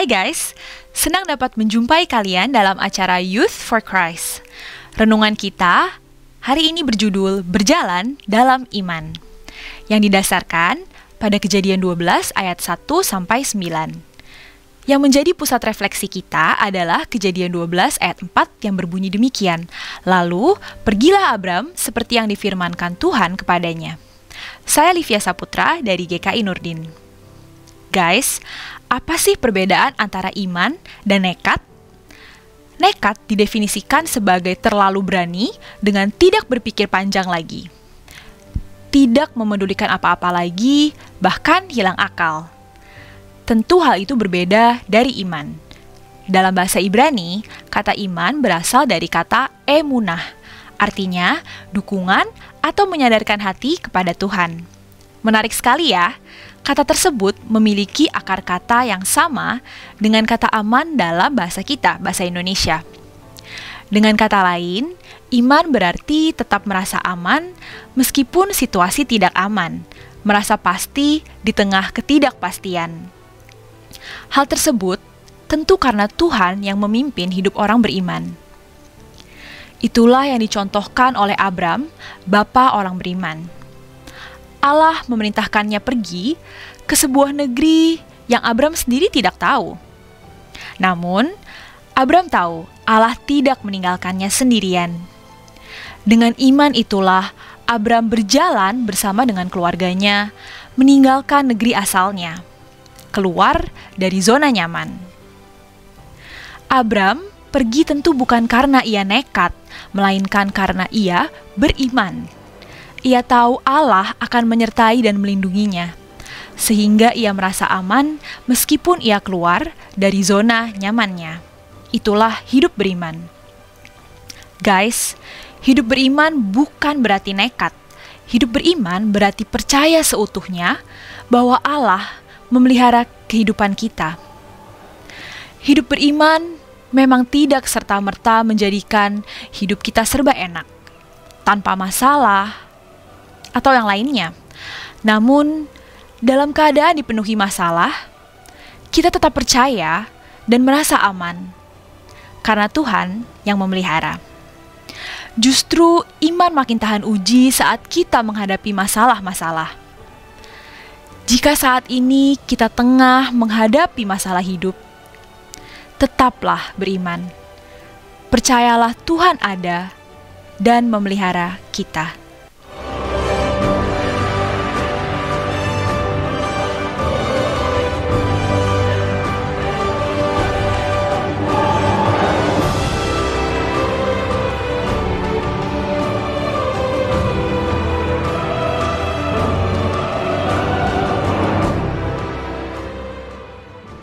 Hai guys, senang dapat menjumpai kalian dalam acara Youth for Christ. Renungan kita hari ini berjudul Berjalan dalam Iman, yang didasarkan pada kejadian 12 ayat 1 sampai 9. Yang menjadi pusat refleksi kita adalah kejadian 12 ayat 4 yang berbunyi demikian. Lalu, pergilah Abram seperti yang difirmankan Tuhan kepadanya. Saya Livia Saputra dari GKI Nurdin. Guys, apa sih perbedaan antara iman dan nekat? Nekat didefinisikan sebagai terlalu berani dengan tidak berpikir panjang lagi. Tidak memedulikan apa-apa lagi, bahkan hilang akal Tentu hal itu berbeda dari iman. Dalam bahasa Ibrani, kata iman berasal dari kata emunah, artinya dukungan atau menyadarkan hati kepada Tuhan. Menarik sekali ya, kata tersebut memiliki akar kata yang sama dengan kata aman dalam bahasa kita, bahasa Indonesia. Dengan kata lain, iman berarti tetap merasa aman meskipun situasi tidak aman, merasa pasti di tengah ketidakpastian. Hal tersebut tentu karena Tuhan yang memimpin hidup orang beriman. Itulah yang dicontohkan oleh Abram, bapa orang beriman. Allah memerintahkannya pergi ke sebuah negeri yang Abram sendiri tidak tahu. Namun, Abram tahu Allah tidak meninggalkannya sendirian. Dengan iman itulah Abram berjalan bersama dengan keluarganya, meninggalkan negeri asalnya keluar dari zona nyaman. Abram pergi tentu bukan karena ia nekat, melainkan karena ia beriman. Ia tahu Allah akan menyertai dan melindunginya, sehingga ia merasa aman meskipun ia keluar dari zona nyamannya. Itulah hidup beriman. Guys, hidup beriman bukan berarti nekat. Hidup beriman berarti percaya seutuhnya bahwa Allah memelihara kehidupan kita. Hidup beriman memang tidak serta-merta menjadikan hidup kita serba enak, tanpa masalah, atau yang lainnya. Namun, dalam keadaan dipenuhi masalah, kita tetap percaya dan merasa aman karena Tuhan yang memelihara. Justru iman makin tahan uji saat kita menghadapi masalah-masalah. Jika saat ini kita tengah menghadapi masalah hidup, tetaplah beriman. Percayalah Tuhan ada dan memelihara kita.